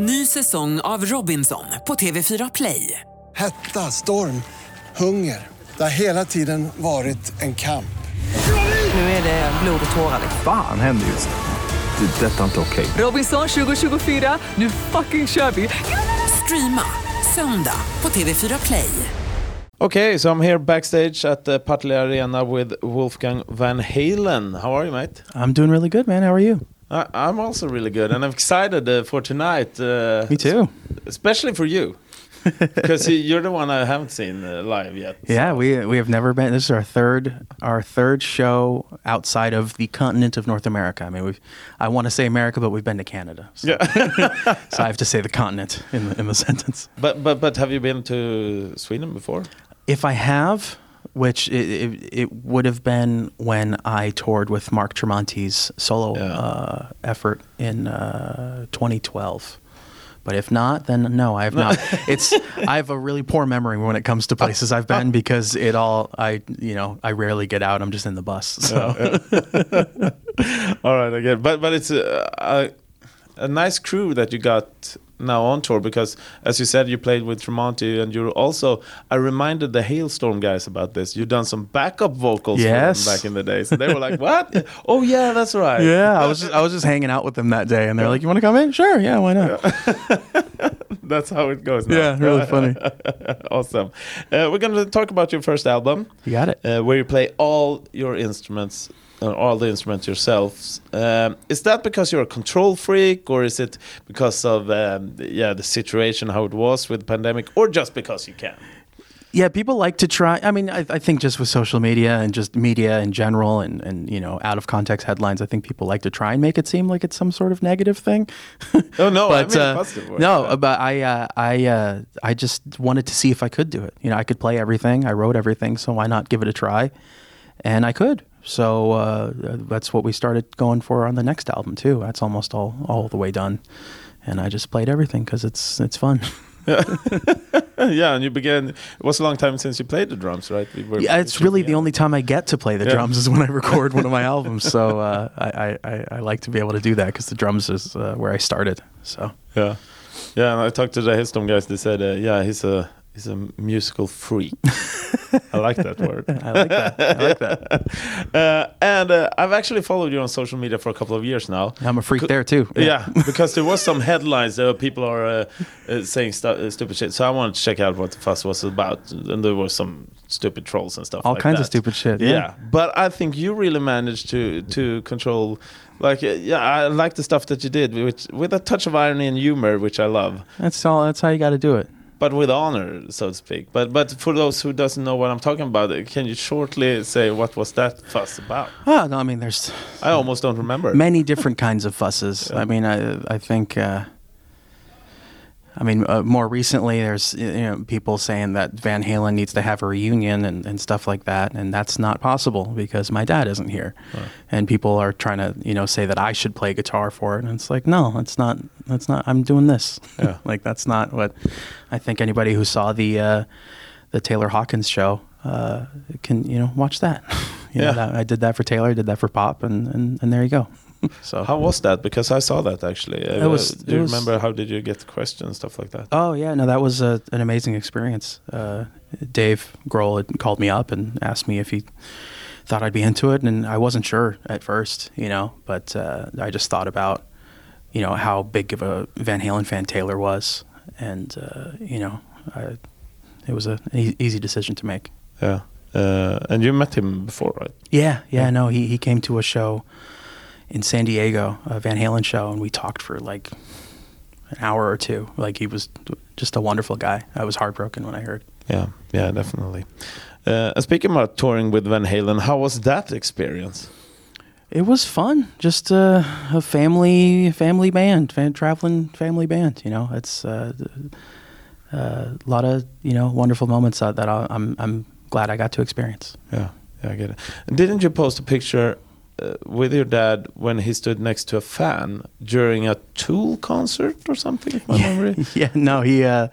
Ny säsong av Robinson på TV4 Play. Hetta, storm, hunger. Det har hela tiden varit en kamp. Nu är det blod och tårar. Fan händer just nu. Det. är Detta är inte okej. Robinson 2024, nu fucking kör vi! Streama söndag på TV4 Play. Okay, so I'm here backstage at the Partille Arena with Wolfgang Van Halen. How are you, mate? I'm doing really good, man. How are you? I, I'm also really good, and I'm excited uh, for tonight. Uh, Me too. Especially for you, because you're the one I haven't seen uh, live yet. Yeah, we we have never been. This is our third our third show outside of the continent of North America. I mean, we I want to say America, but we've been to Canada. So, Yeah. so I have to say the continent in the, in the sentence. but but but have you been to Sweden before? If I have, which it, it, it would have been when I toured with Mark Tremonti's solo Yeah. uh, effort in uh, 2012. But if not, then no, I have not. it's I have a really poor memory when it comes to places I've been because it all I you know I rarely get out. I'm just in the bus. So All right, I get it. But but it's a, a, a nice crew that you got now on tour because, as you said, you played with Tremonti and you're also. I reminded the Halestorm guys about this. You've done some backup vocals Yes. back in the day, so they were like, "What? oh yeah, that's right." yeah, I was just, I was just hanging out with them that day, and they're like, "You want to come in? Sure, yeah, why not?" That's how it goes. Now. Yeah, really funny. awesome. Uh, we're going to talk about your first album, You got it. uh, where you play all your instruments, all the instruments yourselves. Um, is that because you're a control freak, or is it because of um, yeah the situation how it was with the pandemic, or just because you can? Yeah, people like to try. I mean, I, I think just with social media and just media in general, and and you know, out of context headlines, I think people like to try and make it seem like it's some sort of negative thing. Oh no, I but mean uh, no, but I uh, I uh, I just wanted to see if I could do it. You know, I could play everything. I wrote everything, so why not give it a try? And I could. So uh, that's what we started going for on the next album too. That's almost all all the way done, and I just played everything because it's it's fun. yeah, and you began. It was a long time since you played the drums, right? We Yeah, it's really the only time I get to play the Yeah. drums is when I record one of my albums. So uh, I, I, I, I like to be able to do that because the drums is uh, where I started. So Yeah, yeah. And I talked to the Halestorm guys. They said, uh, yeah, he's a he's a musical freak. I like that word. I like that. I like that. Uh, and uh, I've actually followed you on social media for a couple of years now. I'm a freak there too. Yeah, because there was some headlines that people are uh, uh, saying stu- uh, stupid shit. So I wanted to check out what the fuss was about, and there were some stupid trolls and stuff. All like kinds of stupid shit. Yeah. Yeah. but I think you really managed to to control. Like, uh, yeah, I like the stuff that you did, which with a touch of irony and humor, which I love That's all. That's how you got to do it. But with honor, so to speak. But but for those who doesn't know what I'm talking about, can you shortly say what was that fuss about? Oh, no, I mean, there's I almost don't remember. many different kinds of fusses. I mean, I I think. Uh, I mean, uh, more recently, there's you know people saying that Van Halen needs to have a reunion and, and stuff like that, and that's not possible because my dad isn't here, and people are trying to you know say that I should play guitar for it, and it's like no, it's not. That's not. I'm doing this. Yeah. like that's not what I think anybody who saw the uh, the Taylor Hawkins show uh, can you know watch that. you Yeah. know, that, I did that for Taylor, I did that for Pop, and and, and there you go. so How was that? Because I saw that actually. Uh, It was- do you was- remember how did you get the questions stuff like that? Oh yeah, no, that was a, an amazing experience. Uh, Dave Grohl had called me up and asked me if he thought I'd be into it, and I wasn't sure at first, you know, but uh, I just thought about, you know, how big of a Van Halen fan Taylor was, and uh, you know, I, it was a, an e- easy decision to make. Yeah. Uh, and you met him before, right? Yeah, yeah, no, he he came to a show in San Diego, a Van Halen show, and we talked for like an hour or two. Like he was just a wonderful guy. I was heartbroken when I heard. Yeah, yeah, definitely. Uh, speaking about touring with Van Halen, how was that experience? It was fun. Just uh, a family family band, fan, traveling family band. You know, it's uh, uh, a lot of you know wonderful moments that I, I'm I'm glad I got to experience. Yeah, yeah, I get it. Didn't you post a picture uh, with your dad when he stood next to a fan during a Tool concert or something? If my memory. yeah, no, he. Uh,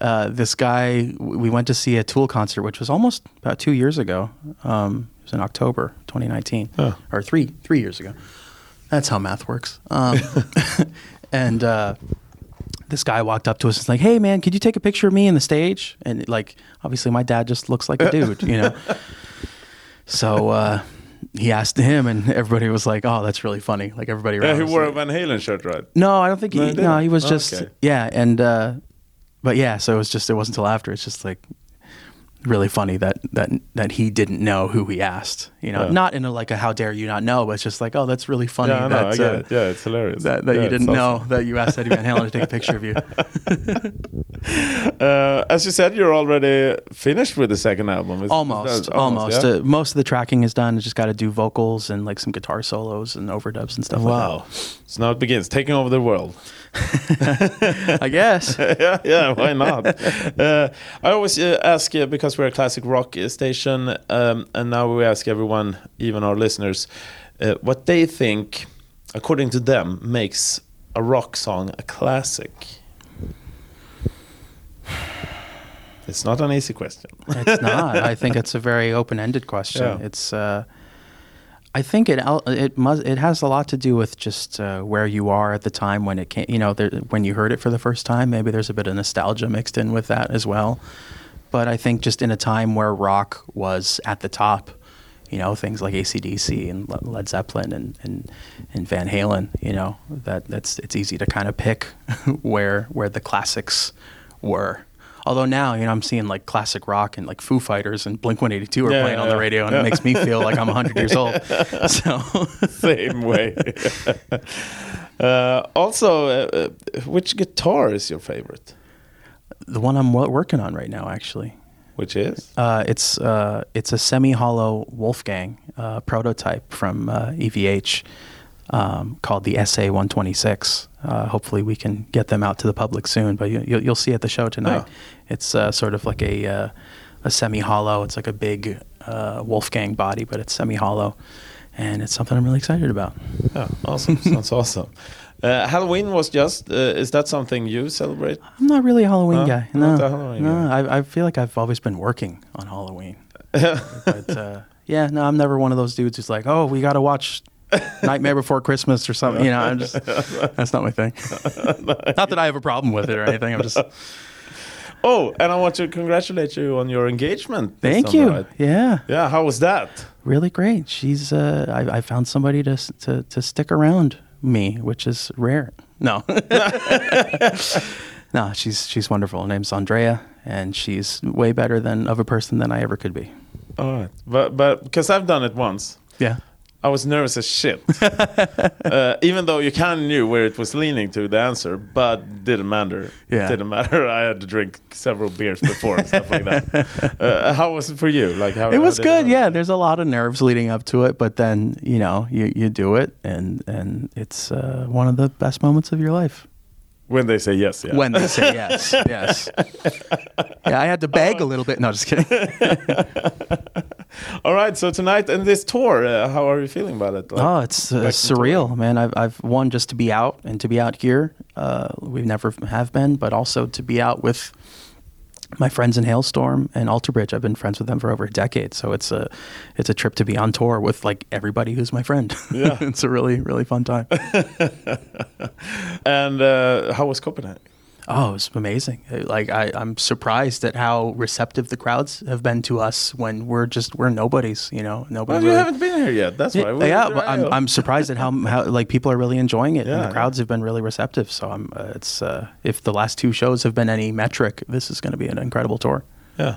uh, this guy, we went to see a Tool concert, which was almost about two years ago. Um, it was in October 2019, Oh. or three three years ago. That's how math works. Um, and uh, this guy walked up to us and was like, "Hey, man, could you take a picture of me in the stage?" And like, obviously, my dad just looks like a dude, you know. so uh, he asked him, and everybody was like, "Oh, that's really funny." Like everybody Yeah, he wore a Van Halen shirt, right? no, I don't think he. No, he No, he was Oh, just okay. yeah, and uh, but yeah, so it was just it wasn't until after. It's just like really funny that that that he didn't know who he asked. You know, Yeah. not in a like a how dare you not know, but it's just like oh, that's really funny. Yeah, that, I get uh, it. Yeah, it's hilarious. That, that Yeah, you didn't know that you asked Eddie Van Halen to take a picture of you. Uh, as you said, you're already finished with the second album. Is- almost, is that- almost. yeah? Uh, most of the tracking is done. I just got to do vocals and like some guitar solos and overdubs and stuff wow. So now it begins, taking over the world. I guess. yeah, yeah, why not? uh, I always uh, ask uh, because we're a classic rock station, um, and now we ask everyone, even our listeners, uh, what they think, according to them, makes a rock song a classic. It's not an easy question. It's not. I think it's a very open-ended question. Yeah. It's. Uh, I think it it must it has a lot to do with just uh, where you are at the time when it came. You know, there, when you heard it for the first time, maybe there's a bit of nostalgia mixed in with that as well. But I think just in a time where rock was at the top, you know, things like ACDC and Led Zeppelin and, and, and Van Halen, you know, that that's it's easy to kind of pick where where the classics were. Although now, you know, I'm seeing like classic rock and like Foo Fighters and Blink 182 are Yeah, playing on the radio, and yeah. it makes me feel like I'm 100 years old. So, Same way. uh, also, uh, uh, which guitar is your favorite? the one I'm working on right now, actually, Which is? uh, it's uh, it's a semi-hollow Wolfgang uh, prototype from uh, EVH um, called the SA126. Uh, hopefully, we can get them out to the public soon, but you, you'll, you'll see at the show tonight. Oh. It's uh, sort of like a uh, a semi-hollow. It's like a big uh, Wolfgang body, but it's semi-hollow, and it's something I'm really excited about. Yeah, awesome. Sounds awesome. Uh, Halloween was just. Uh, is that something you celebrate? I'm not really a Halloween No? guy. Not No, a Halloween no. guy. I, I feel like I've always been working on Halloween. but uh, yeah, no, I'm never one of those dudes who's like, oh, we got to watch Nightmare Before Christmas or something. You know, I'm just that's not my thing. not that I have a problem with it or anything. I'm just Oh, and I want to congratulate you on your engagement. thank summer, you. right? Yeah, Yeah, how was that? really great. She's uh, I, I found somebody to to to stick around me, which is rare. No. No, she's she's wonderful. Her name's Andrea, and she's way better than of a person than I ever could be. All right, but but because I've done it once, Yeah. I was nervous as shit. uh, even though you kind of knew where it was leaning to the answer, but didn't matter. Yeah. didn't matter. I had to drink several beers before and stuff like that. Uh, how was it for you? Like how it was how did good. Yeah, there's a lot of nerves leading up to it, but then you know you you do it, and and it's uh, one of the best moments of your life When they say yes, yeah. when they say yes, yes. Yeah, I had to beg a little bit. No, just kidding. All right, so tonight and this tour, uh, how are you feeling about it? Like, oh, it's uh, surreal, man. I've I've one just to be out and to be out here. Uh, we never have been, but also to be out with my friends in Halestorm and Alter Bridge. I've been friends with them for over a decade, so it's a it's a trip to be on tour with like everybody who's my friend. Yeah. it's a really really fun time. And uh, how was Copenhagen? Oh, it's amazing. Like I, I'm surprised at how receptive the crowds have been to us when we're just we're nobodies. You know, nobody. Well, you really- haven't been here yet. That's why. Yeah, We're- yeah, but I'm I'm surprised at how how like people are really enjoying it, and the crowds have been really receptive. So I'm uh, it's uh, if the last two shows have been any metric, this is going to be an incredible tour. Yeah.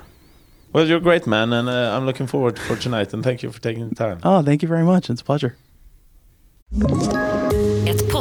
Well, you're great man, and uh, I'm looking forward for tonight. And thank you for taking the time. Oh, thank you very much. It's a pleasure.